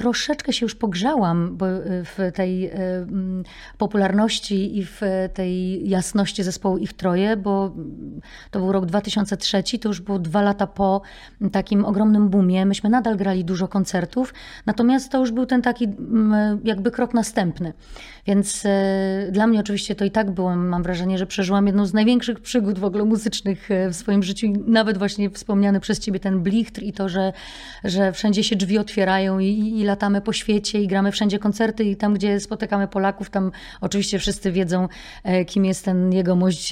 troszeczkę się już pogrzałam bo w tej e, mm, popularności i w tej jasności zespołu Ich Troje, bo to był rok 2003, to już było dwa lata po takim ogromnym boomie. Myśmy nadal grali dużo koncertów, natomiast to już był ten taki mm, jakby krok następny. Więc e, dla mnie oczywiście to i tak było, mam wrażenie, że przeżyłam jedną z największych przygód w ogóle muzycznych e, w swoim życiu. Nawet właśnie wspomniany przez ciebie ten blichtr i to, że, że wszędzie się drzwi otwierają i, i latamy po świecie i gramy wszędzie koncerty i tam, gdzie spotykamy Polaków, tam oczywiście wszyscy wiedzą, e, kim jest ten jegomość